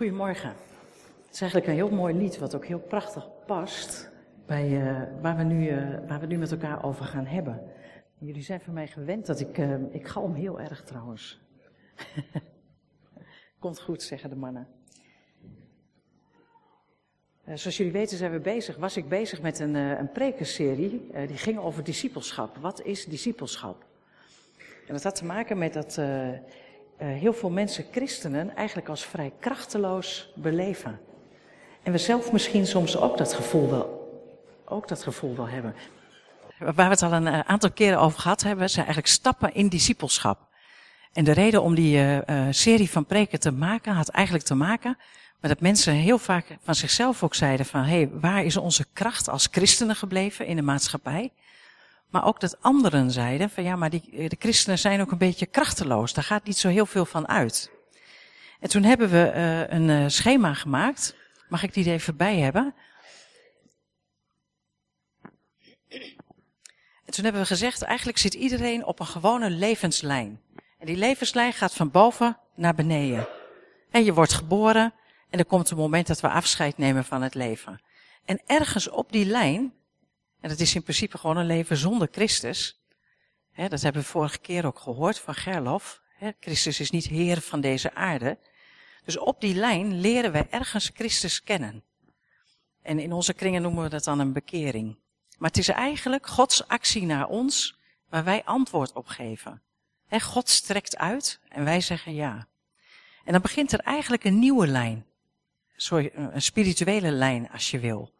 Goedemorgen. Het is eigenlijk een heel mooi lied, wat ook heel prachtig past bij uh, waar, we nu, uh, waar we nu met elkaar over gaan hebben. Jullie zijn van mij gewend dat ik, uh, ik galm heel erg trouwens. Komt goed, zeggen de mannen. zoals jullie weten zijn we bezig, was ik bezig met een, een prekenserie, die ging over discipelschap. Wat is discipelschap? En dat had te maken met dat heel veel mensen, christenen, eigenlijk als vrij krachteloos beleven. En we zelf misschien soms ook dat gevoel wel, ook dat gevoel wel hebben. Waar we het al een uh, aantal keren over gehad hebben, zijn eigenlijk stappen in discipelschap. En de reden om die uh, serie van preken te maken, had eigenlijk te maken met dat mensen heel vaak van zichzelf ook zeiden van, hé, hey, waar is onze kracht als christenen gebleven in de maatschappij? Maar ook dat anderen zeiden van ja, maar die, de christenen zijn ook een beetje krachteloos. Daar gaat niet zo heel veel van uit. En toen hebben we uh, een uh, schema gemaakt. Mag ik die er even bij hebben? En toen hebben we gezegd, eigenlijk zit iedereen op een gewone levenslijn. En die levenslijn gaat van boven naar beneden. En je wordt geboren en er komt een moment dat we afscheid nemen van het leven. En ergens op die lijn en dat is in principe gewoon een leven zonder Christus. dat hebben we vorige keer ook gehoord van Gerlof. Christus is niet heer van deze aarde. Dus op die lijn leren we ergens Christus kennen. En in onze kringen noemen we dat dan een bekering. Maar het is eigenlijk Gods actie naar ons waar wij antwoord op geven. God strekt uit en wij zeggen ja. En dan begint er eigenlijk een nieuwe lijn. Sorry, een spirituele lijn als je wil.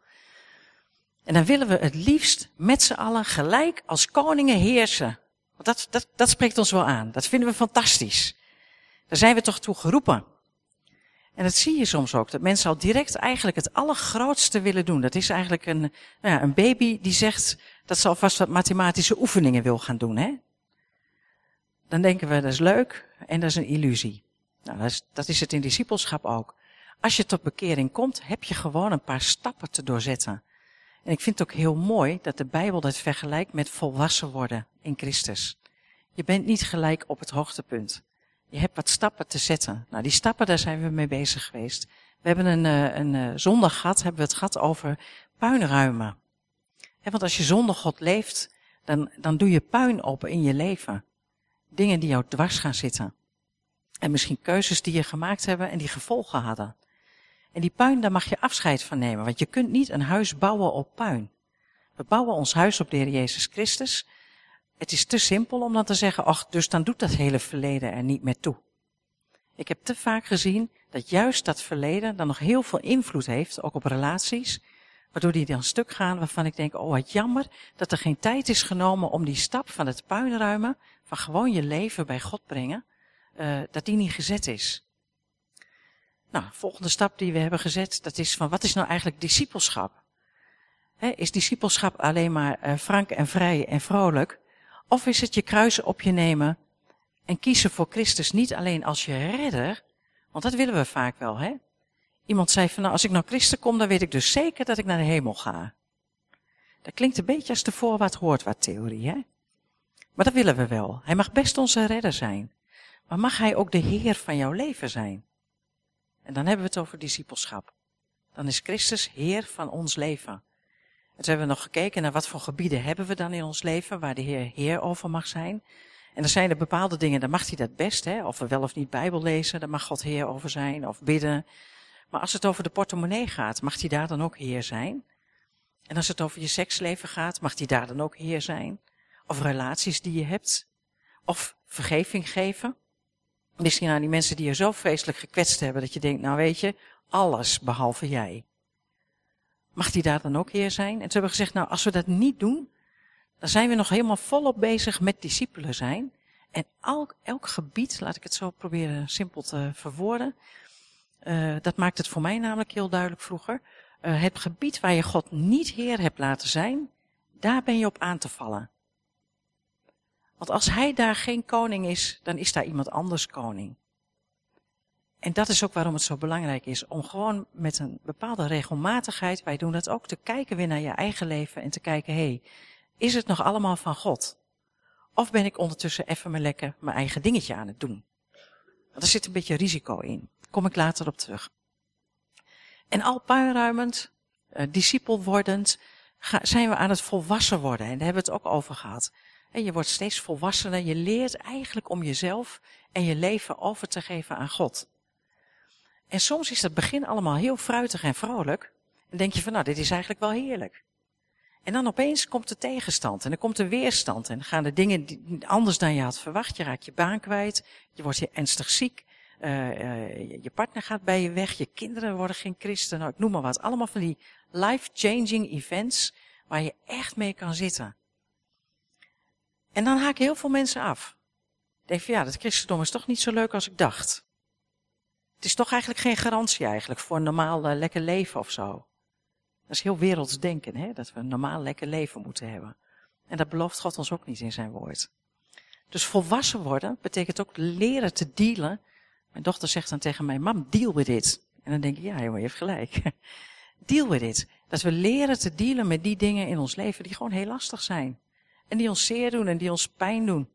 En dan willen we het liefst met z'n allen gelijk als koningen heersen. Dat, dat, dat spreekt ons wel aan. Dat vinden we fantastisch. Daar zijn we toch toe geroepen. En dat zie je soms ook, dat mensen al direct eigenlijk het allergrootste willen doen. Dat is eigenlijk een, nou ja, een baby die zegt dat ze alvast wat mathematische oefeningen wil gaan doen. Hè? Dan denken we, dat is leuk en dat is een illusie. Nou, dat is, dat is het in discipelschap ook. Als je tot bekering komt, heb je gewoon een paar stappen te doorzetten. En ik vind het ook heel mooi dat de Bijbel dat vergelijkt met volwassen worden in Christus. Je bent niet gelijk op het hoogtepunt. Je hebt wat stappen te zetten. Nou, die stappen, daar zijn we mee bezig geweest. We hebben een, eh, een, eh, zondag gehad, hebben we het gehad over puinruimen. want als je zonder God leeft, dan, dan doe je puin op in je leven. Dingen die jou dwars gaan zitten. En misschien keuzes die je gemaakt hebben en die gevolgen hadden. En die puin, daar mag je afscheid van nemen, want je kunt niet een huis bouwen op puin. We bouwen ons huis op de Heer Jezus Christus. Het is te simpel om dan te zeggen, ach, dus dan doet dat hele verleden er niet meer toe. Ik heb te vaak gezien dat juist dat verleden dan nog heel veel invloed heeft, ook op relaties, waardoor die dan stuk gaan waarvan ik denk, oh wat jammer dat er geen tijd is genomen om die stap van het puinruimen, van gewoon je leven bij God brengen, uh, dat die niet gezet is. Nou, volgende stap die we hebben gezet, dat is van wat is nou eigenlijk discipelschap? is discipelschap alleen maar uh, frank en vrij en vrolijk? Of is het je kruis op je nemen en kiezen voor Christus niet alleen als je redder, want dat willen we vaak wel, hè? Iemand zei van, nou, als ik naar Christus kom, dan weet ik dus zeker dat ik naar de hemel ga. Dat klinkt een beetje als de voorwaarts hoort wat theorie, hè? Maar dat willen we wel. Hij mag best onze redder zijn. Maar mag hij ook de Heer van jouw leven zijn? En dan hebben we het over discipelschap. Dan is Christus Heer van ons leven. En toen hebben we nog gekeken naar wat voor gebieden hebben we dan in ons leven waar de Heer Heer over mag zijn. En er zijn er bepaalde dingen, dan mag hij dat best, hè? of we wel of niet Bijbel lezen, daar mag God Heer over zijn, of bidden. Maar als het over de portemonnee gaat, mag hij daar dan ook Heer zijn? En als het over je seksleven gaat, mag hij daar dan ook Heer zijn? Of relaties die je hebt? Of vergeving geven? Misschien aan die mensen die je zo vreselijk gekwetst hebben dat je denkt, nou weet je, alles behalve jij. Mag die daar dan ook heer zijn? En ze hebben gezegd, nou als we dat niet doen, dan zijn we nog helemaal volop bezig met discipelen zijn. En elk, elk gebied, laat ik het zo proberen simpel te verwoorden, uh, dat maakt het voor mij namelijk heel duidelijk vroeger. Uh, het gebied waar je God niet heer hebt laten zijn, daar ben je op aan te vallen. Want als hij daar geen koning is, dan is daar iemand anders koning. En dat is ook waarom het zo belangrijk is om gewoon met een bepaalde regelmatigheid, wij doen dat ook, te kijken weer naar je eigen leven en te kijken, hé, hey, is het nog allemaal van God? Of ben ik ondertussen even mijn lekker mijn eigen dingetje aan het doen? Want er zit een beetje risico in. Kom ik later op terug. En al puinruimend, uh, discipel wordend, zijn we aan het volwassen worden. En daar hebben we het ook over gehad. En je wordt steeds volwassener. Je leert eigenlijk om jezelf en je leven over te geven aan God. En soms is het begin allemaal heel fruitig en vrolijk. En denk je van, nou, dit is eigenlijk wel heerlijk. En dan opeens komt de tegenstand en dan komt de weerstand en gaan de dingen anders dan je had verwacht. Je raakt je baan kwijt, je wordt je ernstig ziek, uh, uh, je partner gaat bij je weg, je kinderen worden geen christen, nou, ik noem maar wat. Allemaal van die life-changing events waar je echt mee kan zitten. En dan haken heel veel mensen af. Denk van ja, dat christendom is toch niet zo leuk als ik dacht. Het is toch eigenlijk geen garantie eigenlijk voor een normaal uh, lekker leven of zo. Dat is heel werelds denken, hè? dat we een normaal lekker leven moeten hebben. En dat belooft God ons ook niet in zijn woord. Dus volwassen worden betekent ook leren te dealen. Mijn dochter zegt dan tegen mij, mam, deal with it. En dan denk ik, ja jongen, je hebt gelijk. deal with it. Dat we leren te dealen met die dingen in ons leven die gewoon heel lastig zijn. En die ons zeer doen en die ons pijn doen.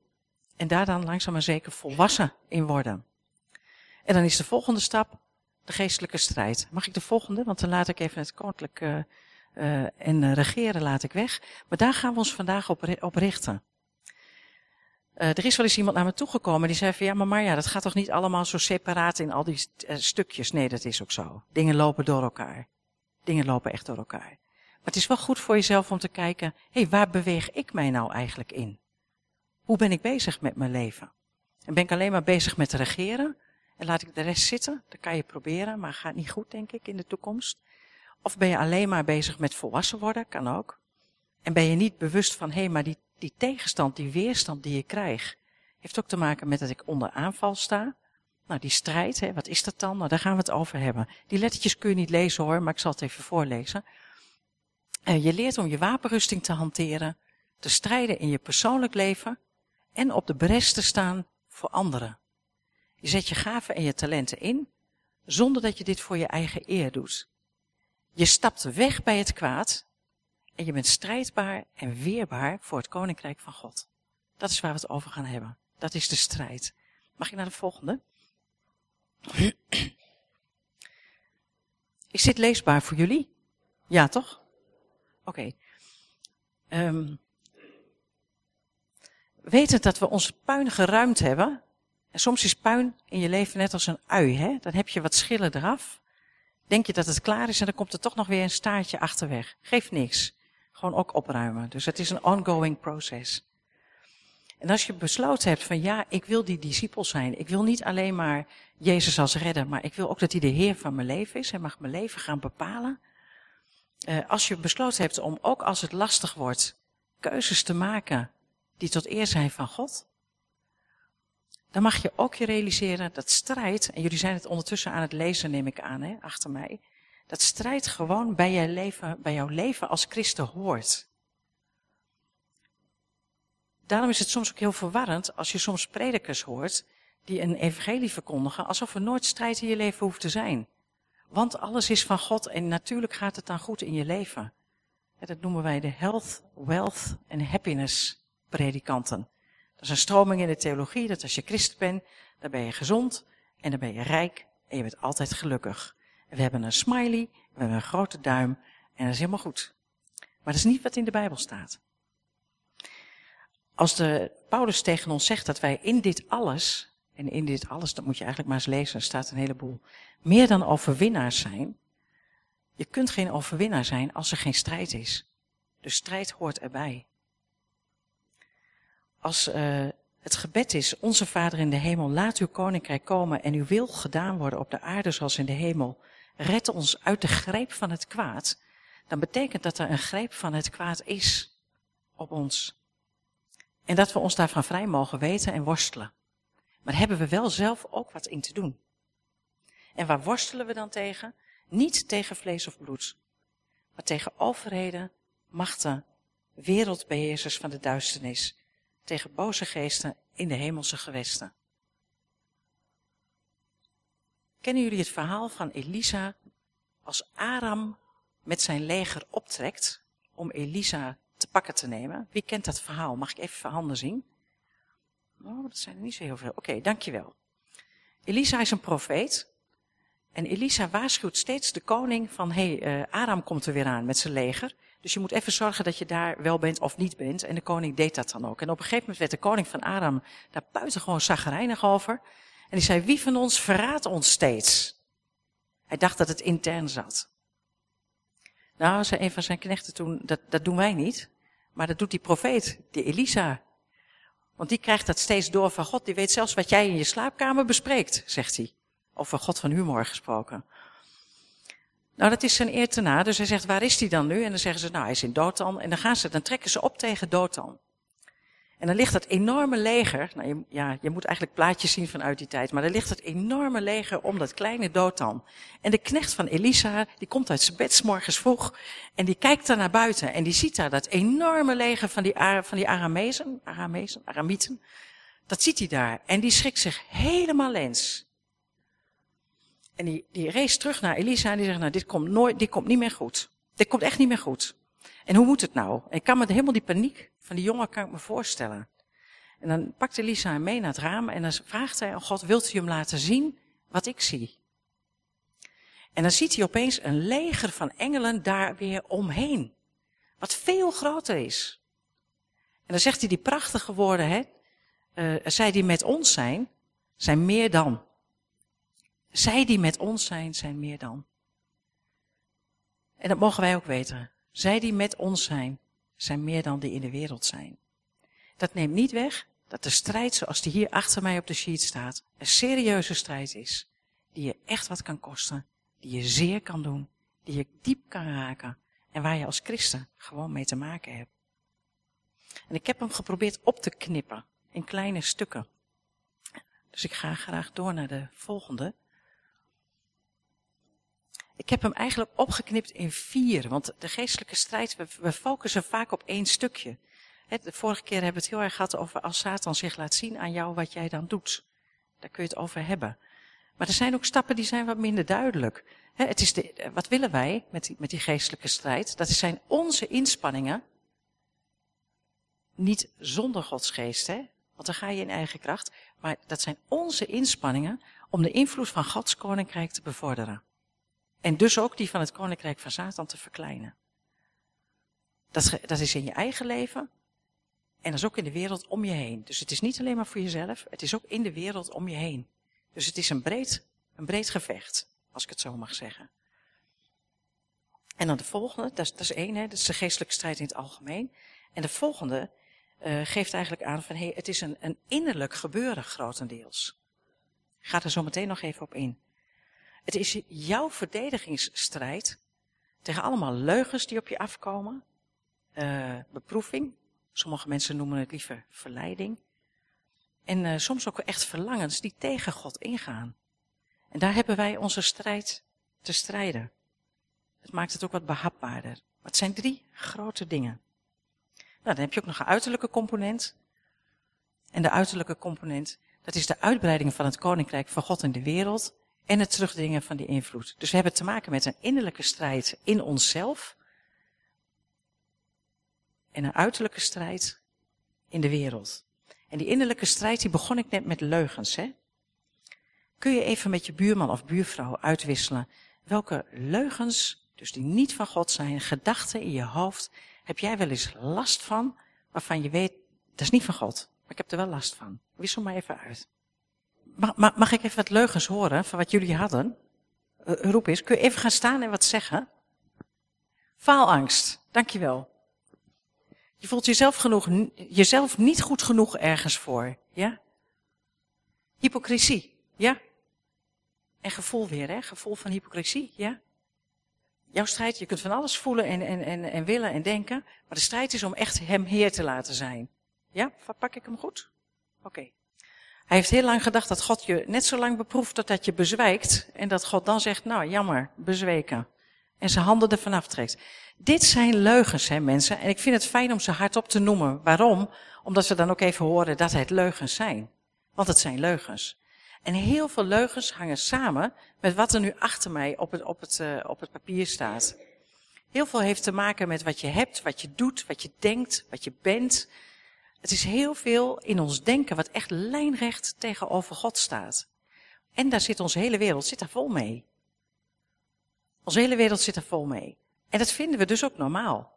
En daar dan langzaam maar zeker volwassen in worden. En dan is de volgende stap de geestelijke strijd. Mag ik de volgende? Want dan laat ik even het koninklijke uh, en regeren laat ik weg. Maar daar gaan we ons vandaag op, op richten. Er is wel eens iemand naar me toegekomen die zei van ja, maar Marja, dat gaat toch niet allemaal zo separaat in al die stukjes? Nee, dat is ook zo. Dingen lopen door elkaar. Dingen lopen echt door elkaar. Maar het is wel goed voor jezelf om te kijken, hé, hey, waar beweeg ik mij nou eigenlijk in? Hoe ben ik bezig met mijn leven? En ben ik alleen maar bezig met regeren? En laat ik de rest zitten? Dat kan je proberen, maar gaat niet goed, denk ik, in de toekomst. Of ben je alleen maar bezig met volwassen worden? Kan ook. En ben je niet bewust van, hé, hey, maar die, die tegenstand, die weerstand die je krijgt, heeft ook te maken met dat ik onder aanval sta. Nou, die strijd, hè, wat is dat dan? Nou, daar gaan we het over hebben. Die lettertjes kun je niet lezen hoor, maar ik zal het even voorlezen. Je leert om je wapenrusting te hanteren, te strijden in je persoonlijk leven en op de bres te staan voor anderen. Je zet je gaven en je talenten in, zonder dat je dit voor je eigen eer doet. Je stapt weg bij het kwaad en je bent strijdbaar en weerbaar voor het koninkrijk van God. Dat is waar we het over gaan hebben. Dat is de strijd. Mag ik naar de volgende? Is dit leesbaar voor jullie? Ja, toch? Oké. Okay. Um, wetend dat we onze puin geruimd hebben. En soms is puin in je leven net als een ui. Hè? Dan heb je wat schillen eraf. Denk je dat het klaar is en dan komt er toch nog weer een staartje achterweg. Geeft niks. Gewoon ook opruimen. Dus het is een ongoing proces. En als je besloten hebt van ja, ik wil die discipel zijn. Ik wil niet alleen maar Jezus als redder, maar ik wil ook dat hij de Heer van mijn leven is. Hij mag mijn leven gaan bepalen. Uh, als je besloten hebt om ook als het lastig wordt, keuzes te maken die tot eer zijn van God, dan mag je ook je realiseren dat strijd, en jullie zijn het ondertussen aan het lezen, neem ik aan, hè, achter mij, dat strijd gewoon bij, je leven, bij jouw leven als christen hoort. Daarom is het soms ook heel verwarrend als je soms predikers hoort die een evangelie verkondigen alsof er nooit strijd in je leven hoeft te zijn. Want alles is van God en natuurlijk gaat het dan goed in je leven. Dat noemen wij de health, wealth en happiness predikanten. Dat is een stroming in de theologie dat als je christen bent, dan ben je gezond en dan ben je rijk en je bent altijd gelukkig. we hebben een smiley, we hebben een grote duim en dat is helemaal goed. Maar dat is niet wat in de Bijbel staat. Als de Paulus tegen ons zegt dat wij in dit alles, en in dit alles, dat moet je eigenlijk maar eens lezen, er staat een heleboel, meer dan overwinnaars zijn. Je kunt geen overwinnaar zijn als er geen strijd is. De strijd hoort erbij. Als uh, het gebed is, onze Vader in de hemel, laat uw koninkrijk komen en uw wil gedaan worden op de aarde zoals in de hemel. Red ons uit de greep van het kwaad. Dan betekent dat er een greep van het kwaad is op ons. En dat we ons daarvan vrij mogen weten en worstelen. Maar hebben we wel zelf ook wat in te doen. En waar worstelen we dan tegen? Niet tegen vlees of bloed, maar tegen overheden, machten, wereldbeheersers van de duisternis, tegen boze geesten in de hemelse gewesten. Kennen jullie het verhaal van Elisa als Aram met zijn leger optrekt om Elisa te pakken te nemen? Wie kent dat verhaal? Mag ik even van handen zien? Dat zijn er niet zo heel veel. Oké, dankjewel. Elisa is een profeet En Elisa waarschuwt steeds de koning van, hé, hey, uh, Aram komt er weer aan met zijn leger. Dus je moet even zorgen dat je daar wel bent of niet bent. En de koning deed dat dan ook. En op een gegeven moment werd de koning van Aram daar buitengewoon zagrijnig over. En die zei, wie van ons verraadt ons steeds? Hij dacht dat het intern zat. Nou, zei een van zijn knechten toen, dat, dat doen wij niet. Maar dat doet die profeet, die Elisa. Want die krijgt dat steeds door van God. Die weet zelfs wat jij in je slaapkamer bespreekt, zegt hij. Over God van humor gesproken. Nou, dat is zijn eer te na. Dus hij zegt, waar is hij dan nu? En dan zeggen ze, nou, hij is in Dothan. En dan gaan ze, dan trekken ze op tegen Dothan. En dan ligt dat enorme leger, nou, je, ja, je moet eigenlijk plaatjes zien vanuit die tijd, maar er ligt het enorme leger om dat kleine Dothan. En de knecht van Elisa, die komt uit zijn bed s morgens vroeg en die kijkt daar naar buiten en die ziet daar dat enorme leger van die, van die Aramezen, Aramezen, Aramieten. Dat ziet hij daar en die schrikt zich helemaal lens. En die, die race terug naar Elisa en die zegt, nou, dit komt nooit, dit komt niet meer goed. Dit komt echt niet meer goed. En hoe moet het nou? Ik kan me helemaal die paniek van die jongen kan ik me voorstellen. En dan pakt Elisa hem mee naar het raam en dan vraagt hij aan God, wilt u hem laten zien wat ik zie? En dan ziet hij opeens een leger van engelen daar weer omheen. Wat veel groter is. En dan zegt hij die prachtige woorden, hè. Uh, zij die met ons zijn, zijn meer dan. Zij die met ons zijn, zijn meer dan. En dat mogen wij ook weten. Zij die met ons zijn, zijn meer dan die in de wereld zijn. Dat neemt niet weg dat de strijd zoals die hier achter mij op de sheet staat, een serieuze strijd is. Die je echt wat kan kosten, die je zeer kan doen, die je diep kan raken en waar je als christen gewoon mee te maken hebt. En ik heb hem geprobeerd op te knippen in kleine stukken. Dus ik ga graag door naar de volgende. Ik heb hem eigenlijk opgeknipt in vier, want de geestelijke strijd, we, we focussen vaak op één stukje. de vorige keer hebben we het heel erg gehad over als Satan zich laat zien aan jou wat jij dan doet. Daar kun je het over hebben. Maar er zijn ook stappen die zijn wat minder duidelijk. het is de, wat willen wij met die, met die geestelijke strijd? Dat zijn onze inspanningen. Niet zonder Gods geest, hè? want dan ga je in eigen kracht. Maar dat zijn onze inspanningen om de invloed van Gods koninkrijk te bevorderen. En dus ook die van het koninkrijk van Satan te verkleinen. Dat, dat is in je eigen leven en dat is ook in de wereld om je heen. Dus het is niet alleen maar voor jezelf, het is ook in de wereld om je heen. Dus het is een breed, een breed gevecht, als ik het zo mag zeggen. En dan de volgende, dat is, dat is één, hè, dat is de geestelijke strijd in het algemeen. En de volgende uh, geeft eigenlijk aan van, hé, hey, het is een, een innerlijk gebeuren grotendeels. Ga er zo meteen nog even op in. Het is jouw verdedigingsstrijd tegen allemaal leugens die op je afkomen. Uh, beproeving. Sommige mensen noemen het liever verleiding. En uh, soms ook echt verlangens die tegen God ingaan. En daar hebben wij onze strijd te strijden. Het maakt het ook wat behapbaarder. Maar het zijn drie grote dingen. Nou, dan heb je ook nog een uiterlijke component. En de uiterlijke component, dat is de uitbreiding van het koninkrijk van God in de wereld en het terugdringen van die invloed. Dus we hebben te maken met een innerlijke strijd in onszelf en een uiterlijke strijd in de wereld. En die innerlijke strijd, die begon ik net met leugens. Hè? Kun je even met je buurman of buurvrouw uitwisselen welke leugens, dus die niet van God zijn, gedachten in je hoofd, heb jij wel eens last van, waarvan je weet, dat is niet van God, maar ik heb er wel last van. Wissel maar even uit. Mag, mag, ik even wat leugens horen van wat jullie hadden? Uh, roep eens, kun je even gaan staan en wat zeggen? Faalangst, dankjewel. Je voelt jezelf, genoeg, jezelf niet goed genoeg ergens voor, ja? Hypocrisie, ja? En gevoel weer, hè? Gevoel van hypocrisie, ja? Jouw strijd, je kunt van alles voelen en, en, en, en willen en denken, maar de strijd is om echt hem heer te laten zijn. Ja, pak ik hem goed? Oké. Hij heeft heel lang gedacht dat God je net zo lang beproeft totdat je bezwijkt. En dat God dan zegt, nou jammer, bezweken. En zijn handen ervan aftrekt. Dit zijn leugens, hè mensen. En ik vind het fijn om ze hardop te noemen. Waarom? Omdat we dan ook even horen dat het leugens zijn. Want het zijn leugens. En heel veel leugens hangen samen met wat er nu achter mij op het, op het, uh, op het papier staat. Heel veel heeft te maken met wat je hebt, wat je doet, wat je denkt, wat je bent, het is heel veel in ons denken wat echt lijnrecht tegenover God staat. En daar zit onze hele wereld zit daar vol mee. Onze hele wereld zit er vol mee. En dat vinden we dus ook normaal.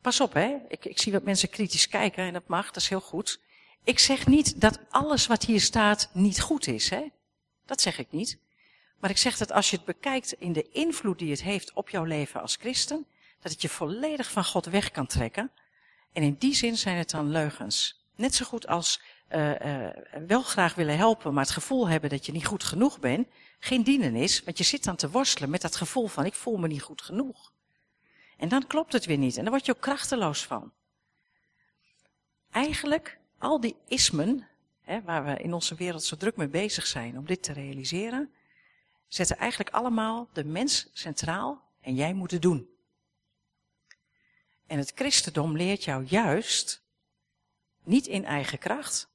Pas op, hè. Ik, ik zie wat mensen kritisch kijken en dat mag, dat is heel goed. Ik zeg niet dat alles wat hier staat niet goed is, hè. Dat zeg ik niet. Maar ik zeg dat als je het bekijkt in de invloed die het heeft op jouw leven als christen, dat het je volledig van God weg kan trekken. En in die zin zijn het dan leugens. Net zo goed als uh, wel graag willen helpen, maar het gevoel hebben dat je niet goed genoeg bent, geen dienen is, want je zit dan te worstelen met dat gevoel van ik voel me niet goed genoeg. En dan klopt het weer niet en dan word je ook krachteloos van. Eigenlijk, al die ismen, hè, waar we in onze wereld zo druk mee bezig zijn om dit te realiseren, zetten eigenlijk allemaal de mens centraal en jij moet het doen. En het christendom leert jou juist, niet in eigen kracht,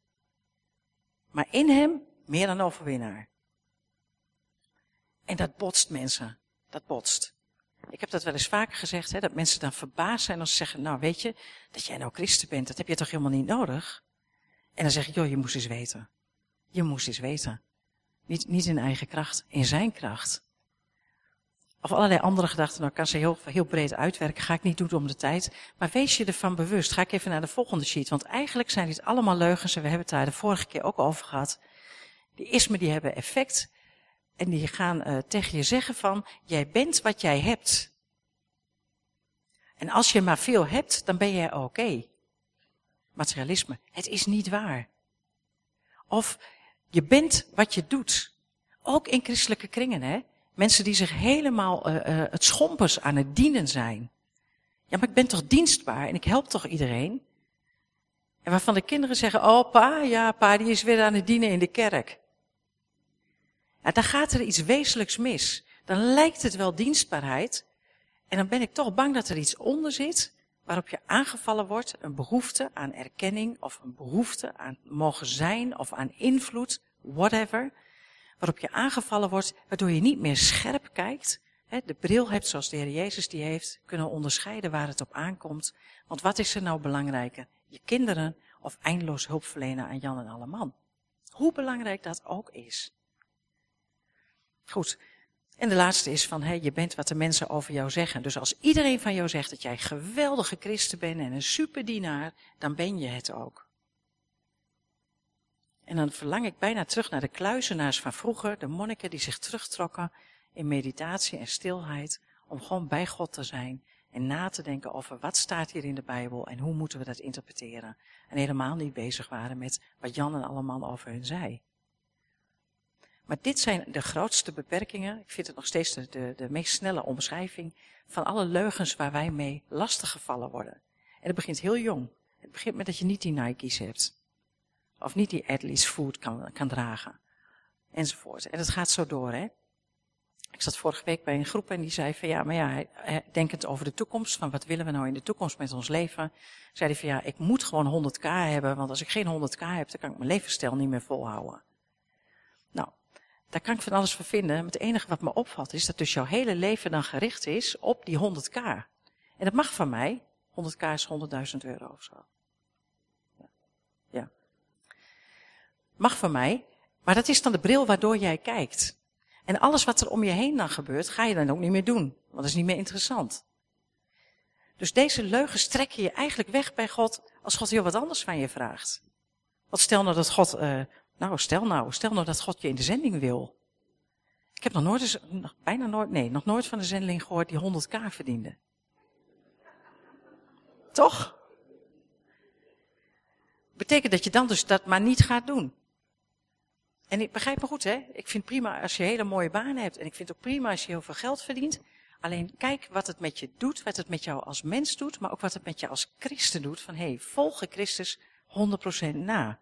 maar in hem meer dan overwinnaar. En dat botst mensen. Dat botst. Ik heb dat wel eens vaker gezegd, hè, dat mensen dan verbaasd zijn als ze zeggen, nou weet je, dat jij nou christen bent, dat heb je toch helemaal niet nodig? En dan zeg ik, joh, je moest eens weten. Je moest eens weten. Niet, niet in eigen kracht, in zijn kracht. Of allerlei andere gedachten, nou kan ze heel, heel breed uitwerken, ga ik niet doen om de tijd. Maar wees je ervan bewust. Ga ik even naar de volgende sheet, want eigenlijk zijn dit allemaal leugens en we hebben het daar de vorige keer ook over gehad. Die ismen die hebben effect en die gaan uh, tegen je zeggen van, jij bent wat jij hebt. En als je maar veel hebt, dan ben jij oké. Materialisme, het is niet waar. Of je bent wat je doet. Ook in christelijke kringen, hè. Mensen die zich helemaal uh, uh, het schompers aan het dienen zijn. Ja, maar ik ben toch dienstbaar en ik help toch iedereen? En waarvan de kinderen zeggen, oh pa, ja pa, die is weer aan het dienen in de kerk. Ja, dan gaat er iets wezenlijks mis. Dan lijkt het wel dienstbaarheid. En dan ben ik toch bang dat er iets onder zit waarop je aangevallen wordt. Een behoefte aan erkenning of een behoefte aan mogen zijn of aan invloed, whatever waarop je aangevallen wordt, waardoor je niet meer scherp kijkt, de bril hebt zoals de Heer Jezus die heeft, kunnen onderscheiden waar het op aankomt. Want wat is er nou belangrijker? Je kinderen of eindeloos hulpverlenen aan Jan en alle man? Hoe belangrijk dat ook is. Goed. En de laatste is van, je bent wat de mensen over jou zeggen. Dus als iedereen van jou zegt dat jij geweldige christen bent en een superdienaar, dan ben je het ook. En dan verlang ik bijna terug naar de kluizenaars van vroeger, de monniken die zich terugtrokken in meditatie en stilheid, om gewoon bij God te zijn en na te denken over wat staat hier in de Bijbel en hoe moeten we dat interpreteren. En helemaal niet bezig waren met wat Jan en Alleman over hun zei. Maar dit zijn de grootste beperkingen. Ik vind het nog steeds de, de, de meest snelle omschrijving van alle leugens waar wij mee lastiggevallen worden. En het begint heel jong. Het begint met dat je niet die Nike's hebt. Of niet die Adley's food kan, kan dragen. Enzovoort. En het gaat zo door, hè. Ik zat vorige week bij een groep en die zei van ja, maar ja, denkend over de toekomst, van wat willen we nou in de toekomst met ons leven, zei hij van ja, ik moet gewoon 100k hebben, want als ik geen 100k heb, dan kan ik mijn levensstijl niet meer volhouden. Nou, daar kan ik van alles van vinden, maar het enige wat me opvalt is dat dus jouw hele leven dan gericht is op die 100k. En dat mag van mij, 100k is 100.000 euro of zo. Ja. ja mag van mij, maar dat is dan de bril waardoor jij kijkt. En alles wat er om je heen dan gebeurt, ga je dan ook niet meer doen, want dat is niet meer interessant. Dus deze leugens trekken je eigenlijk weg bij God als God heel wat anders van je vraagt. Want stel nou dat God, uh, nou stel nou, stel nou dat God je in de zending wil. Ik heb nog nooit bijna nooit, nee, nog nooit van de zendeling gehoord die 100k verdiende. Toch? Betekent dat je dan dus dat maar niet gaat doen. En ik begrijp me goed, hè? Ik vind prima als je hele mooie banen hebt. En ik vind het ook prima als je heel veel geld verdient. Alleen kijk wat het met je doet, wat het met jou als mens doet, maar ook wat het met je als christen doet. Van hé, hey, volg Christus 100% na.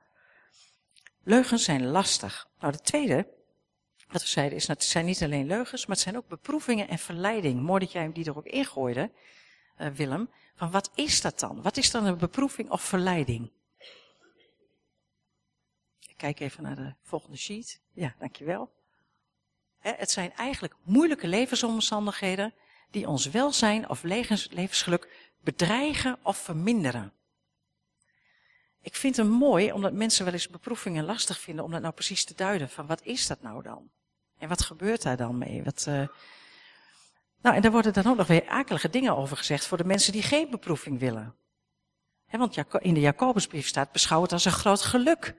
Leugens zijn lastig. Nou, de tweede, wat we zeiden, is dat het zijn niet alleen leugens, maar het zijn ook beproevingen en verleiding. Mooi dat jij die er ook ingooide, uh, Willem. Van wat is dat dan? Wat is dan een beproeving of verleiding? Kijk even naar de volgende sheet. Ja, dankjewel. Het zijn eigenlijk moeilijke levensomstandigheden die ons welzijn of levensgeluk bedreigen of verminderen. Ik vind het mooi, omdat mensen wel eens beproevingen lastig vinden, om dat nou precies te duiden. Van wat is dat nou dan? En wat gebeurt daar dan mee? Wat, uh... Nou, en daar worden dan ook nog weer akelige dingen over gezegd voor de mensen die geen beproeving willen. want in de Jacobusbrief staat, beschouw het als een groot geluk.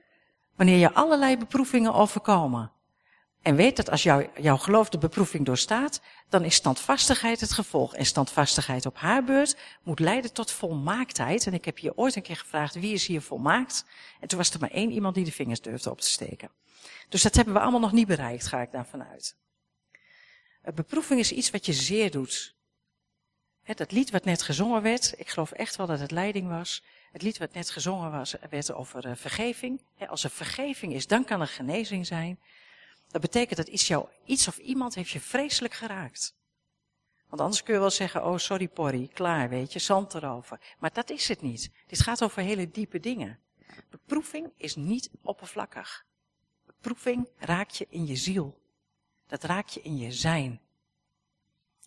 Wanneer je allerlei beproevingen overkomen. En weet dat als jou, jouw geloof de beproeving doorstaat, dan is standvastigheid het gevolg. En standvastigheid op haar beurt moet leiden tot volmaaktheid. En ik heb hier ooit een keer gevraagd, wie is hier volmaakt? En toen was er maar één iemand die de vingers durfde op te steken. Dus dat hebben we allemaal nog niet bereikt, ga ik daarvan uit. Beproeving is iets wat je zeer doet. dat lied wat net gezongen werd, ik geloof echt wel dat het leiding was. Het lied wat net gezongen was, werd over uh, vergeving. als er vergeving is, dan kan er genezing zijn. Dat betekent dat iets, jou, iets of iemand heeft je vreselijk geraakt. Want anders kun je wel zeggen, oh sorry porrie, klaar, weet je, zand erover. Maar dat is het niet. Dit gaat over hele diepe dingen. Beproeving is niet oppervlakkig. Beproeving raakt je in je ziel. Dat raakt je in je zijn.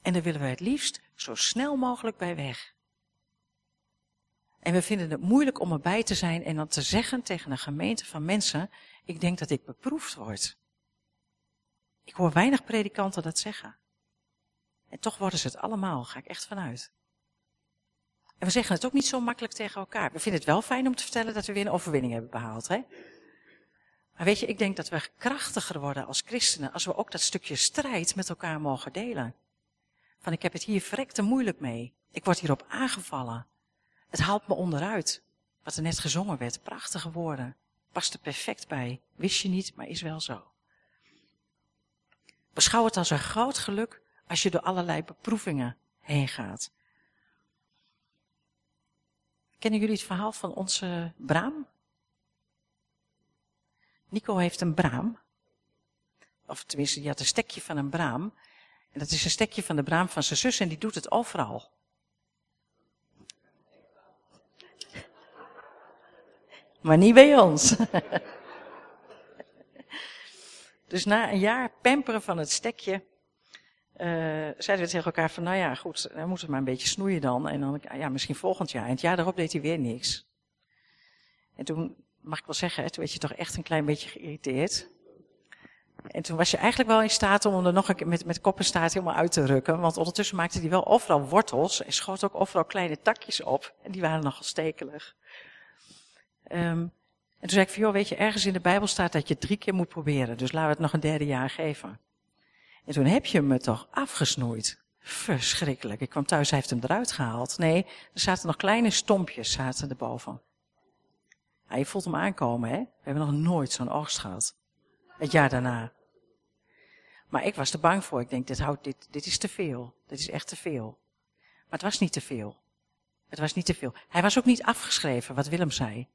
En daar willen we het liefst zo snel mogelijk bij weg. En we vinden het moeilijk om erbij te zijn en dan te zeggen tegen een gemeente van mensen, ik denk dat ik beproefd word. Ik hoor weinig predikanten dat zeggen. En toch worden ze het allemaal, ga ik echt vanuit. En we zeggen het ook niet zo makkelijk tegen elkaar. We vinden het wel fijn om te vertellen dat we weer een overwinning hebben behaald. Hè? Maar weet je, ik denk dat we krachtiger worden als christenen als we ook dat stukje strijd met elkaar mogen delen. Van ik heb het hier verrekte moeilijk mee. Ik word hierop aangevallen. Het haalt me onderuit. Wat er net gezongen werd, prachtige woorden. Past er perfect bij. Wist je niet, maar is wel zo. Beschouw het als een groot geluk als je door allerlei beproevingen heen gaat. Kennen jullie het verhaal van onze braam? Nico heeft een braam. Of tenminste, die had een stekje van een braam. En dat is een stekje van de braam van zijn zus en die doet het overal. Maar niet bij ons. Dus na een jaar pamperen van het stekje, uh, zeiden we tegen elkaar van, nou ja, goed, dan moeten we maar een beetje snoeien dan. En dan, ja, misschien volgend jaar. En het jaar daarop deed hij weer niks. En toen, mag ik wel zeggen, toen werd je toch echt een klein beetje geïrriteerd. En toen was je eigenlijk wel in staat om er nog een keer met, met kop en staart helemaal uit te rukken. Want ondertussen maakte hij wel overal wortels en schoot ook overal kleine takjes op. En die waren nogal stekelig. Um, en toen zei ik van, joh, weet je, ergens in de Bijbel staat dat je drie keer moet proberen. Dus laten we het nog een derde jaar geven. En toen heb je me toch afgesnoeid. Verschrikkelijk. Ik kwam thuis, hij heeft hem eruit gehaald. Nee, er zaten nog kleine stompjes zaten erboven. Ja, je voelt hem aankomen, hè? We hebben nog nooit zo'n oogst gehad. Het jaar daarna. Maar ik was er bang voor. Ik denk, dit, houdt, dit, dit is te veel. Dit is echt te veel. Maar het was niet te veel. Het was niet te veel. Hij was ook niet afgeschreven, wat Willem zei.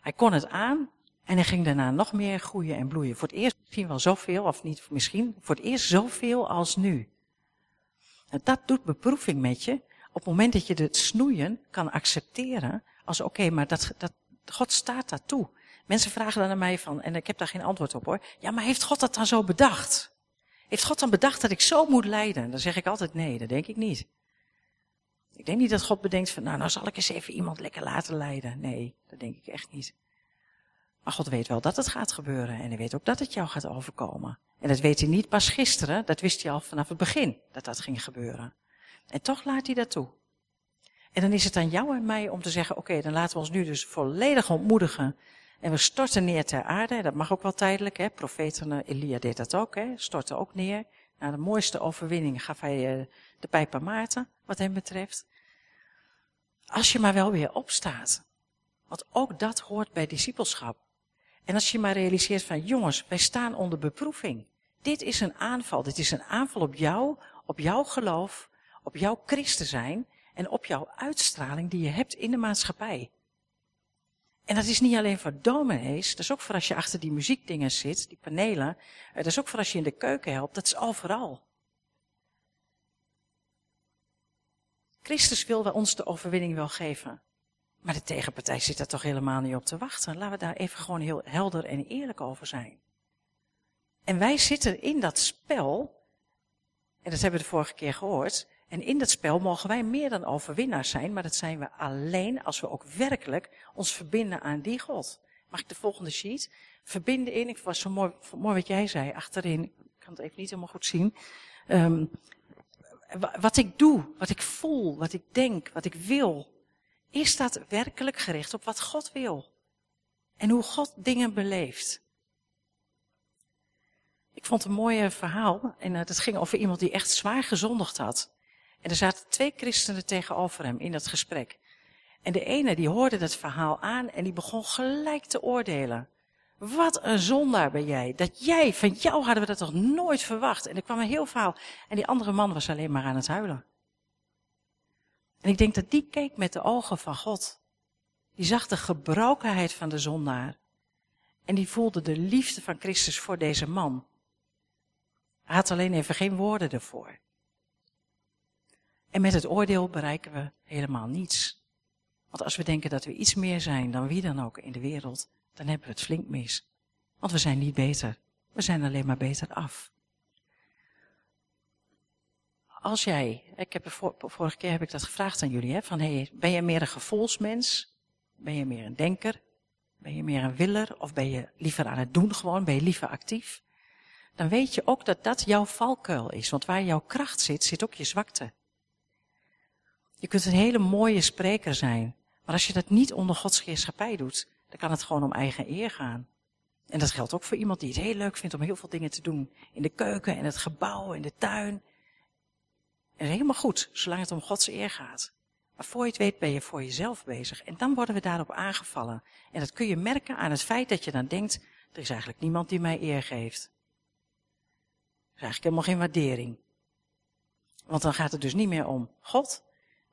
Hij kon het aan en hij ging daarna nog meer groeien en bloeien. Voor het eerst misschien wel zoveel, of niet misschien, voor het eerst zoveel als nu. En dat doet beproeving met je. Op het moment dat je het snoeien kan accepteren, als oké, maar dat, dat, God staat daar toe. Mensen vragen dan aan mij van, en ik heb daar geen antwoord op hoor. Ja, maar heeft God dat dan zo bedacht? Heeft God dan bedacht dat ik zo moet lijden? Dan zeg ik altijd nee, dat denk ik niet. Ik denk niet dat God bedenkt van, nou, nou zal ik eens even iemand lekker laten leiden. Nee, dat denk ik echt niet. Maar God weet wel dat het gaat gebeuren en hij weet ook dat het jou gaat overkomen. En dat weet hij niet pas gisteren, dat wist hij al vanaf het begin, dat dat ging gebeuren. En toch laat hij dat toe. En dan is het aan jou en mij om te zeggen, oké, dan laten we ons nu dus volledig ontmoedigen. En we storten neer ter aarde, dat mag ook wel tijdelijk, hè. Profeten eh, Elia deed dat ook, hè. Storten ook neer. Na de mooiste overwinning gaf hij uh, de pijp aan Maarten, wat hem betreft. Als je maar wel weer opstaat. Want ook dat hoort bij discipelschap. En als je maar realiseert van, jongens, wij staan onder beproeving. Dit is een aanval. Dit is een aanval op jou, op jouw geloof, op jouw christen zijn en op jouw uitstraling die je hebt in de maatschappij. En dat is niet alleen voor dominees, dat is ook voor als je achter die muziekdingen zit, die panelen. Eh, dat is ook voor als je in de keuken helpt, dat is overal. Christus wil ons de overwinning wel geven. Maar de tegenpartij zit daar toch helemaal niet op te wachten. Laten we daar even gewoon heel helder en eerlijk over zijn. En wij zitten in dat spel, en dat hebben we de vorige keer gehoord, en in dat spel mogen wij meer dan overwinnaars zijn, maar dat zijn we alleen als we ook werkelijk ons verbinden aan die God. Mag ik de volgende sheet? Verbinden in, ik was zo mooi, mooi wat jij zei, achterin, ik kan het even niet helemaal goed zien. Um, wat ik doe, wat ik voel, wat ik denk, wat ik wil, is dat werkelijk gericht op wat God wil? En hoe God dingen beleeft? Ik vond een mooi verhaal. En uh, dat ging over iemand die echt zwaar gezondigd had. En er zaten twee christenen tegenover hem in dat gesprek. En de ene die hoorde dat verhaal aan en die begon gelijk te oordelen. Wat een zondaar ben jij. Dat jij, van jou hadden we dat toch nooit verwacht. En er kwam een heel verhaal. En die andere man was alleen maar aan het huilen. En ik denk dat die keek met de ogen van God. Die zag de gebrokenheid van de zondaar. En die voelde de liefde van Christus voor deze man. Hij had alleen even geen woorden ervoor. En met het oordeel bereiken we helemaal niets. Want als we denken dat we iets meer zijn dan wie dan ook in de wereld, dan hebben we het flink mis. Want we zijn niet beter. We zijn alleen maar beter af. Als jij, ik heb vorige keer heb ik dat gevraagd aan jullie, hè, van hey, ben je meer een gevoelsmens? Ben je meer een denker? Ben je meer een willer? Of ben je liever aan het doen gewoon? Ben je liever actief? Dan weet je ook dat dat jouw valkuil is. Want waar jouw kracht zit, zit ook je zwakte. Je kunt een hele mooie spreker zijn. Maar als je dat niet onder Gods heerschappij doet, dan kan het gewoon om eigen eer gaan. En dat geldt ook voor iemand die het heel leuk vindt om heel veel dingen te doen. In de keuken, in het gebouw, in de tuin. En helemaal goed, zolang het om Gods eer gaat. Maar voor je het weet ben je voor jezelf bezig. En dan worden we daarop aangevallen. En dat kun je merken aan het feit dat je dan denkt, er is eigenlijk niemand die mij eer geeft. Er is eigenlijk helemaal geen waardering. Want dan gaat het dus niet meer om God,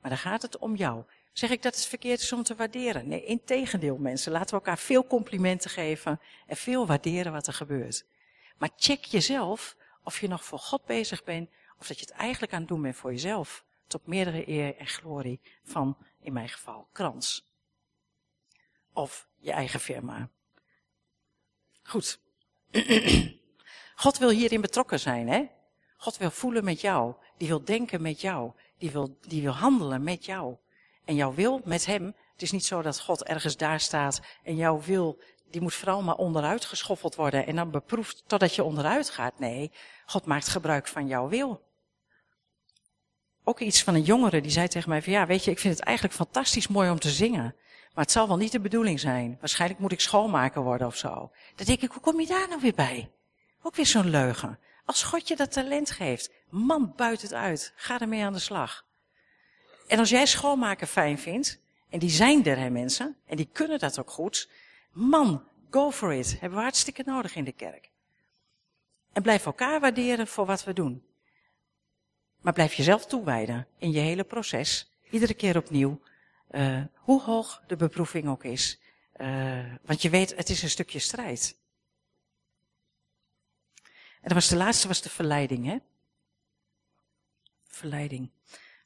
maar dan gaat het om jou. Zeg ik dat het verkeerd is om te waarderen? Nee, in tegendeel mensen. Laten we elkaar veel complimenten geven en veel waarderen wat er gebeurt. Maar check jezelf of je nog voor God bezig bent of dat je het eigenlijk aan het doen bent voor jezelf. Tot meerdere eer en glorie van, in mijn geval, krans. Of je eigen firma. Goed. God wil hierin betrokken zijn, hè? God wil voelen met jou. Die wil denken met jou. Die wil, die wil handelen met jou. En jouw wil met hem, het is niet zo dat God ergens daar staat en jouw wil, die moet vooral maar onderuit geschoffeld worden en dan beproefd totdat je onderuit gaat. Nee, God maakt gebruik van jouw wil. Ook iets van een jongere die zei tegen mij van ja, weet je, ik vind het eigenlijk fantastisch mooi om te zingen. Maar het zal wel niet de bedoeling zijn. Waarschijnlijk moet ik schoonmaker worden of zo. Dan denk ik, hoe kom je daar nou weer bij? Ook weer zo'n leugen. Als God je dat talent geeft, man, buit het uit. Ga ermee aan de slag. En als jij schoonmaken fijn vindt, en die zijn er hè mensen, en die kunnen dat ook goed, man, go for it. Hebben we hartstikke nodig in de kerk. En blijf elkaar waarderen voor wat we doen. Maar blijf jezelf toewijden in je hele proces, iedere keer opnieuw, uh, hoe hoog de beproeving ook is. Uh, want je weet, het is een stukje strijd. Dat was de laatste, was de verleiding, hè? Verleiding.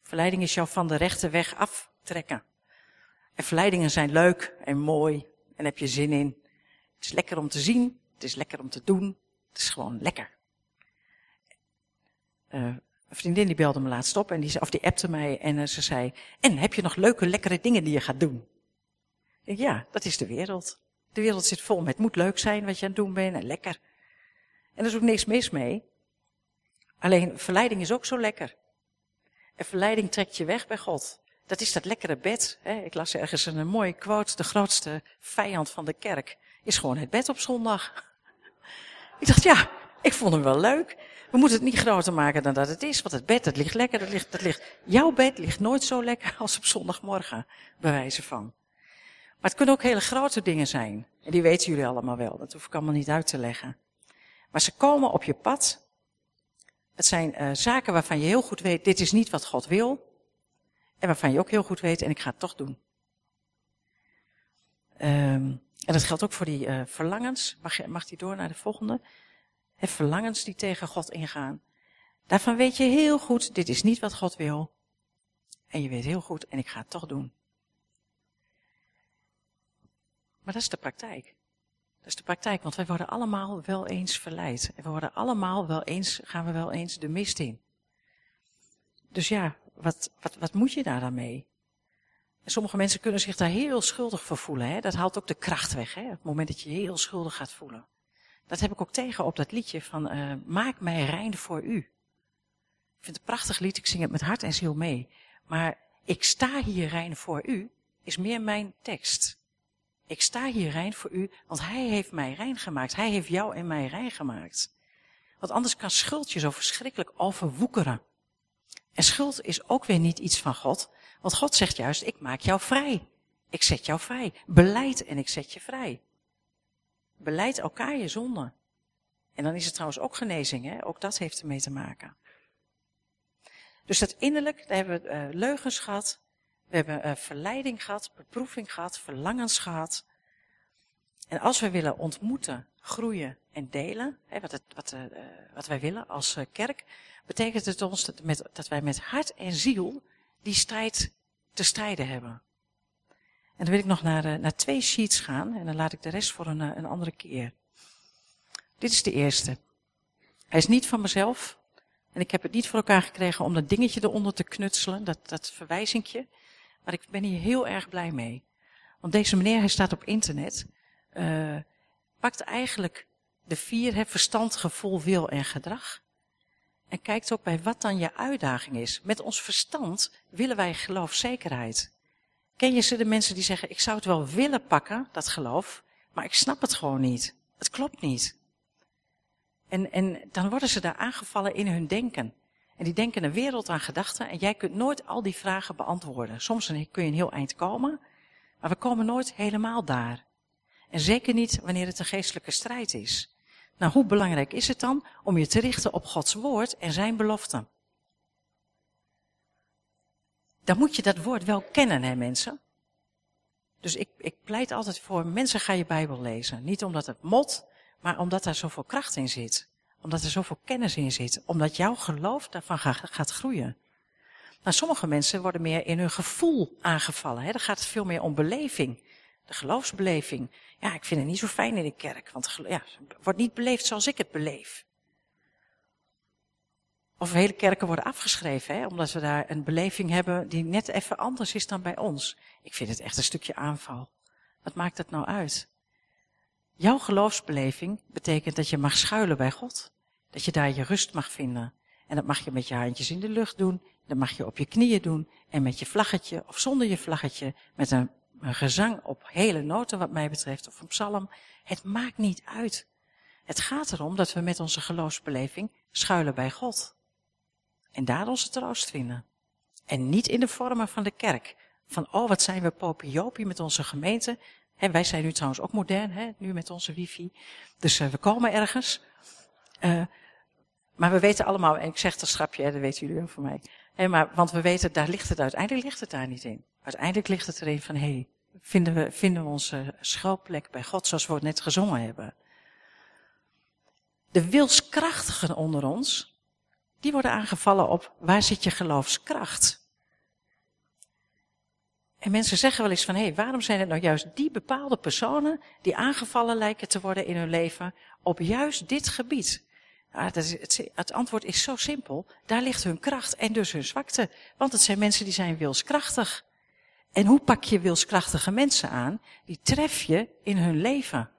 Verleiding is jou van de rechte weg aftrekken. En verleidingen zijn leuk en mooi en heb je zin in. Het is lekker om te zien, het is lekker om te doen, het is gewoon lekker. Uh, een vriendin die belde me laatst op en die, of die appte mij en uh, ze zei, en heb je nog leuke, lekkere dingen die je gaat doen? Ik, ja, dat is de wereld. De wereld zit vol met, het moet leuk zijn wat je aan het doen bent en lekker. En er is ook niks mis mee. Alleen verleiding is ook zo lekker. En verleiding trekt je weg bij God. Dat is dat lekkere bed. Hè? Ik las ergens een mooie quote. De grootste vijand van de kerk is gewoon het bed op zondag. Ik dacht, ja, ik vond hem wel leuk. We moeten het niet groter maken dan dat het is. Want het bed, dat ligt lekker. Dat ligt, ligt, jouw bed ligt nooit zo lekker als op zondagmorgen. Bij wijze van. Maar het kunnen ook hele grote dingen zijn. En die weten jullie allemaal wel. Dat hoef ik allemaal niet uit te leggen. Maar ze komen op je pad het zijn uh, zaken waarvan je heel goed weet, dit is niet wat God wil. En waarvan je ook heel goed weet, en ik ga het toch doen. Um, en dat geldt ook voor die uh, verlangens. Mag, je, mag die door naar de volgende? He, verlangens die tegen God ingaan. Daarvan weet je heel goed, dit is niet wat God wil. En je weet heel goed, en ik ga het toch doen. Maar dat is de praktijk. Dat is de praktijk, want wij worden allemaal wel eens verleid. En we worden allemaal wel eens, gaan we wel eens de mist in. Dus ja, wat, wat, wat moet je daar dan mee? En sommige mensen kunnen zich daar heel schuldig voor voelen. Hè? Dat haalt ook de kracht weg, hè? het moment dat je je heel schuldig gaat voelen. Dat heb ik ook tegen op dat liedje van uh, Maak mij rein voor u. Ik vind het een prachtig lied, ik zing het met hart en ziel mee. Maar ik sta hier rein voor u, is meer mijn tekst. Ik sta hier rein voor u, want hij heeft mij rein gemaakt. Hij heeft jou en mij rein gemaakt. Want anders kan schuld je zo verschrikkelijk overwoekeren. En schuld is ook weer niet iets van God, want God zegt juist, ik maak jou vrij. Ik zet jou vrij. Beleid en ik zet je vrij. Beleid elkaar je zonde. En dan is het trouwens ook genezing, hè? ook dat heeft ermee te maken. Dus dat innerlijk, daar hebben we uh, leugens gehad, we hebben uh, verleiding gehad, beproeving gehad, verlangens gehad. En als we willen ontmoeten, groeien en delen, hè, wat, het, wat, uh, wat, wij willen als kerk, betekent het ons dat, met, dat, wij met hart en ziel die strijd te strijden hebben. En dan wil ik nog naar, naar twee sheets gaan en dan laat ik de rest voor een, een andere keer. Dit is de eerste. Hij is niet van mezelf. En ik heb het niet voor elkaar gekregen om dat dingetje eronder te knutselen, dat, dat verwijzingje. Maar ik ben hier heel erg blij mee. Want deze meneer, hij staat op internet, uh, pakt eigenlijk de vier, hè, verstand, gevoel, wil en gedrag. En kijkt ook bij wat dan je uitdaging is. Met ons verstand willen wij geloofzekerheid. Ken je ze de mensen die zeggen, ik zou het wel willen pakken, dat geloof, maar ik snap het gewoon niet. Het klopt niet. En, en dan worden ze daar aangevallen in hun denken. En die denken een wereld aan gedachten en jij kunt nooit al die vragen beantwoorden. Soms kun je een heel eind komen, maar we komen nooit helemaal daar. En zeker niet wanneer het een geestelijke strijd is. Nou, hoe belangrijk is het dan om je te richten op Gods woord en zijn beloften? Dan moet je dat woord wel kennen, hè mensen? Dus ik, ik pleit altijd voor, mensen ga je Bijbel lezen. Niet omdat het mot, maar omdat daar zoveel kracht in zit. Omdat er zoveel kennis in zit. Omdat jouw geloof daarvan gaat groeien. Nou, sommige mensen worden meer in hun gevoel aangevallen. Hè? Dan gaat het veel meer om beleving. De geloofsbeleving. Ja, ik vind het niet zo fijn in de kerk. Want ja, het wordt niet beleefd zoals ik het beleef. Of hele kerken worden afgeschreven, hè, omdat we daar een beleving hebben die net even anders is dan bij ons. Ik vind het echt een stukje aanval. Wat maakt dat nou uit? Jouw geloofsbeleving betekent dat je mag schuilen bij God. Dat je daar je rust mag vinden. En dat mag je met je handjes in de lucht doen. Dat mag je op je knieën doen. En met je vlaggetje of zonder je vlaggetje. Met een, gezang op hele noten wat mij betreft. Of een psalm. Het maakt niet uit. Het gaat erom dat we met onze geloofsbeleving schuilen bij God. En daar onze troost vinden. En niet in de vormen van de kerk. Van, oh, wat zijn we popiopie met onze gemeente. En wij zijn nu trouwens ook modern, hè, nu met onze wifi. Dus uh, we komen ergens. Uh, maar we weten allemaal, en ik zeg dat schrapje, hè, dat weten jullie ook van mij. Maar, want we weten, daar ligt het uiteindelijk ligt het daar niet in. Uiteindelijk ligt het erin van, hé, hey, vinden we, vinden we onze schuilplek bij God zoals we het net gezongen hebben. De wilskrachtigen onder ons, die worden aangevallen op waar zit je geloofskracht? En mensen zeggen wel eens van, hé, hey, waarom zijn het nou juist die bepaalde personen die aangevallen lijken te worden in hun leven op juist dit gebied? Is, het, het, antwoord is zo simpel. Daar ligt hun kracht en dus hun zwakte. Want het zijn mensen die zijn wilskrachtig. En hoe pak je wilskrachtige mensen aan? Die tref je in hun leven.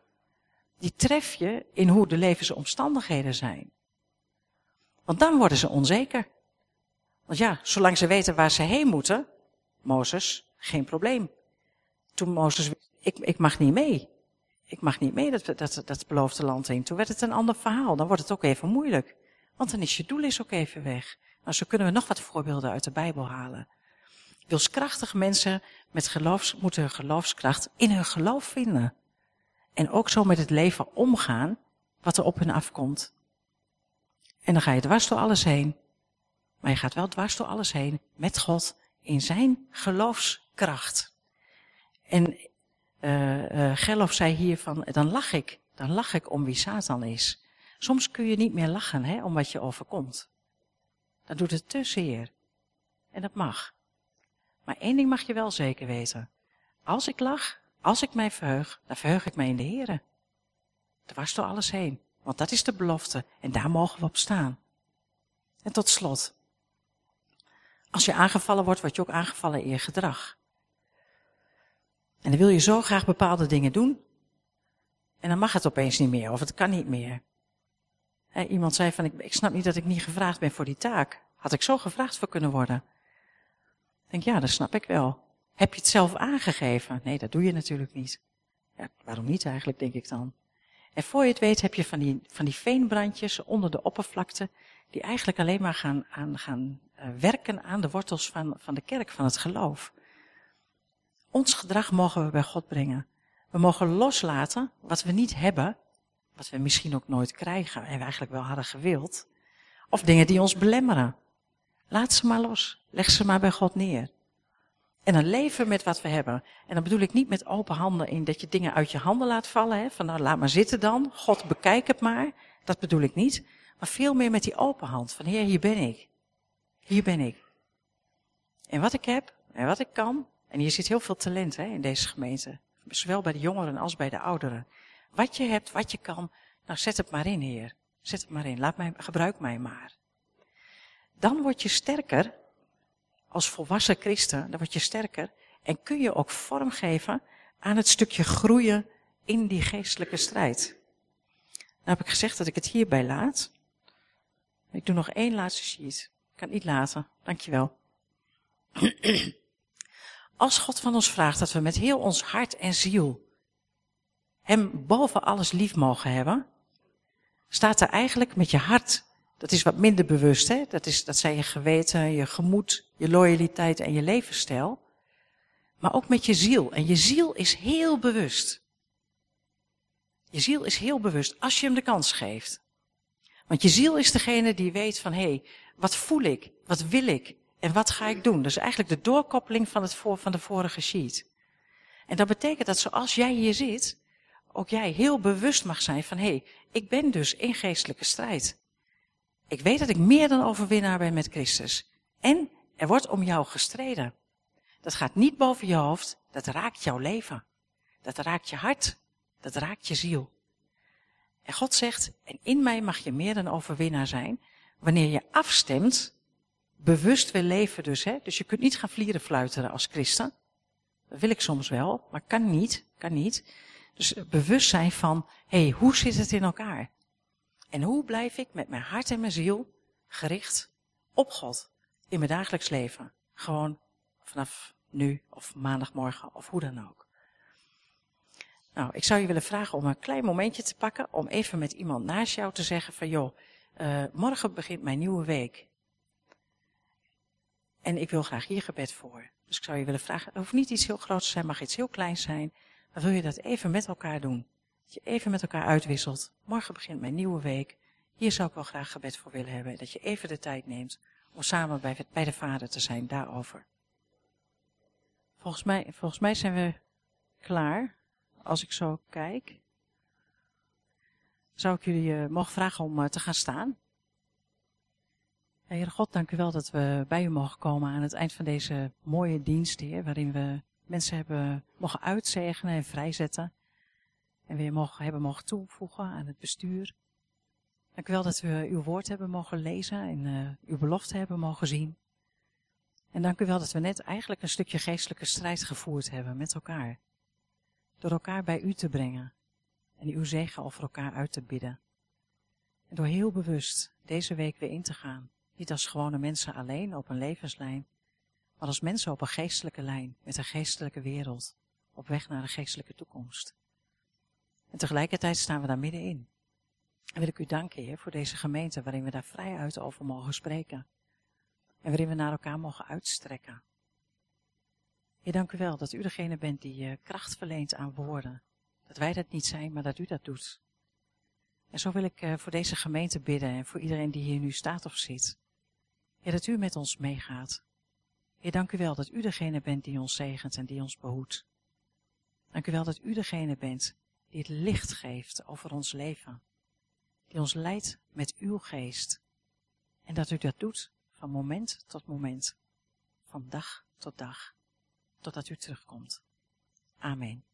Die tref je in hoe de levensomstandigheden zijn. Want dan worden ze onzeker. Want ja, zolang ze weten waar ze heen moeten, Mozes, geen probleem. Toen Mozes, ik, ik mag niet mee. Ik mag niet mee dat, dat, dat beloofde land in. Toen werd het een ander verhaal. Dan wordt het ook even moeilijk. Want dan is je doel is ook even weg. Nou, zo kunnen we nog wat voorbeelden uit de Bijbel halen. Wilskrachtige mensen met geloofs, moeten hun geloofskracht in hun geloof vinden. En ook zo met het leven omgaan wat er op hun afkomt. En dan ga je dwars door alles heen. Maar je gaat wel dwars door alles heen met God in zijn geloofskracht. En uh, uh, Gerlof zei hier van, dan lach ik. Dan lach ik om wie Satan is. Soms kun je niet meer lachen hè, om wat je overkomt. Dan doet het te zeer. En dat mag. Maar één ding mag je wel zeker weten. Als ik lach, als ik mij verheug, dan verheug ik mij in de Here. Dwars door alles heen. Want dat is de belofte. En daar mogen we op staan. En tot slot. Als je aangevallen wordt, word je ook aangevallen in je gedrag. En dan wil je zo graag bepaalde dingen doen. En dan mag het opeens niet meer, of het kan niet meer. iemand zei van, ik, ik snap niet dat ik niet gevraagd ben voor die taak. Had ik zo gevraagd voor kunnen worden? Ik denk, ja, dat snap ik wel. Heb je het zelf aangegeven? Nee, dat doe je natuurlijk niet. Ja, waarom niet eigenlijk, denk ik dan. En voor je het weet heb je van die, van die veenbrandjes onder de oppervlakte, die eigenlijk alleen maar gaan, aan, gaan uh, werken aan de wortels van, van de kerk, van het geloof. Ons gedrag mogen we bij God brengen. We mogen loslaten wat we niet hebben, wat we misschien ook nooit krijgen en we eigenlijk wel hadden gewild. Of dingen die ons belemmeren. Laat ze maar los. Leg ze maar bij God neer. En dan leven met wat we hebben. En dan bedoel ik niet met open handen in dat je dingen uit je handen laat vallen. Hè? Van nou, laat maar zitten dan. God, bekijk het maar. Dat bedoel ik niet. Maar veel meer met die open hand. Van Heer, hier ben ik. Hier ben ik. En wat ik heb en wat ik kan. En hier zit heel veel talent hè, in deze gemeente. Zowel bij de jongeren als bij de ouderen. Wat je hebt, wat je kan. Nou, zet het maar in, Heer. Zet het maar in. Laat mij, gebruik mij maar. Dan word je sterker als volwassen christen, dan word je sterker en kun je ook vormgeven aan het stukje groeien in die geestelijke strijd. Nou heb ik gezegd dat ik het hierbij laat. Ik doe nog één laatste sheet. Ik kan het niet laten. Dankjewel. Als God van ons vraagt dat we met heel ons hart en ziel Hem boven alles lief mogen hebben, staat er eigenlijk met je hart dat is wat minder bewust, hè? Dat, is, dat zijn je geweten, je gemoed, je loyaliteit en je levensstijl. Maar ook met je ziel. En je ziel is heel bewust. Je ziel is heel bewust als je hem de kans geeft. Want je ziel is degene die weet van, hé, hey, wat voel ik? Wat wil ik? En wat ga ik doen? Dat is eigenlijk de doorkoppeling van, het voor, van de vorige sheet. En dat betekent dat zoals jij hier zit, ook jij heel bewust mag zijn van, hé, hey, ik ben dus in geestelijke strijd. Ik weet dat ik meer dan overwinnaar ben met Christus. En er wordt om jou gestreden. Dat gaat niet boven je hoofd, dat raakt jouw leven. Dat raakt je hart, dat raakt je ziel. En God zegt, en in mij mag je meer dan overwinnaar zijn, wanneer je afstemt, bewust wil leven dus. Hè? Dus je kunt niet gaan vlieren fluiteren als christen. Dat wil ik soms wel, maar kan niet, kan niet. Dus bewust zijn van, hé, hey, hoe zit het in elkaar? En hoe blijf ik met mijn hart en mijn ziel gericht op God in mijn dagelijks leven? Gewoon vanaf nu of maandagmorgen of hoe dan ook. Nou, ik zou je willen vragen om een klein momentje te pakken om even met iemand naast jou te zeggen van joh, uh, morgen begint mijn nieuwe week. En ik wil graag hier gebed voor. Dus ik zou je willen vragen, het hoeft niet iets heel groots te zijn, mag iets heel kleins zijn. Maar wil je dat even met elkaar doen? Dat je even met elkaar uitwisselt. Morgen begint mijn nieuwe week. Hier zou ik wel graag gebed voor willen hebben. Dat je even de tijd neemt om samen bij, bij de Vader te zijn daarover. Volgens mij, volgens mij zijn we klaar. Als ik zo kijk. Zou ik jullie uh, mogen vragen om uh, te gaan staan. Heere God, dank u wel dat we bij u mogen komen aan het eind van deze mooie dienst, Heer, waarin we mensen hebben mogen uitzegenen en vrijzetten en weer mogen, hebben mogen toevoegen aan het bestuur. Dank u wel dat we uw woord hebben mogen lezen en uh, uw belofte hebben mogen zien. En dank u wel dat we net eigenlijk een stukje geestelijke strijd gevoerd hebben met elkaar. Door elkaar bij u te brengen en uw zegen over elkaar uit te bidden. En door heel bewust deze week weer in te gaan. Niet als gewone mensen alleen op een levenslijn, maar als mensen op een geestelijke lijn met een geestelijke wereld, op weg naar een geestelijke toekomst. En tegelijkertijd staan we daar middenin. En wil ik u danken, Heer, voor deze gemeente waarin we daar vrij uit over mogen spreken. En waarin we naar elkaar mogen uitstrekken. Heer, dank u wel dat u degene bent die uh, kracht verleent aan woorden. Dat wij dat niet zijn, maar dat u dat doet. En zo wil ik uh, voor deze gemeente bidden en voor iedereen die hier nu staat of zit. Heer, dat u met ons meegaat. Heer, dank u wel dat u degene bent die ons zegent en die ons behoedt. Dank u wel dat u degene bent die het licht geeft over ons leven. Die ons leidt met uw geest. En dat u dat doet van moment tot moment. Van dag tot dag. Totdat u terugkomt. Amen.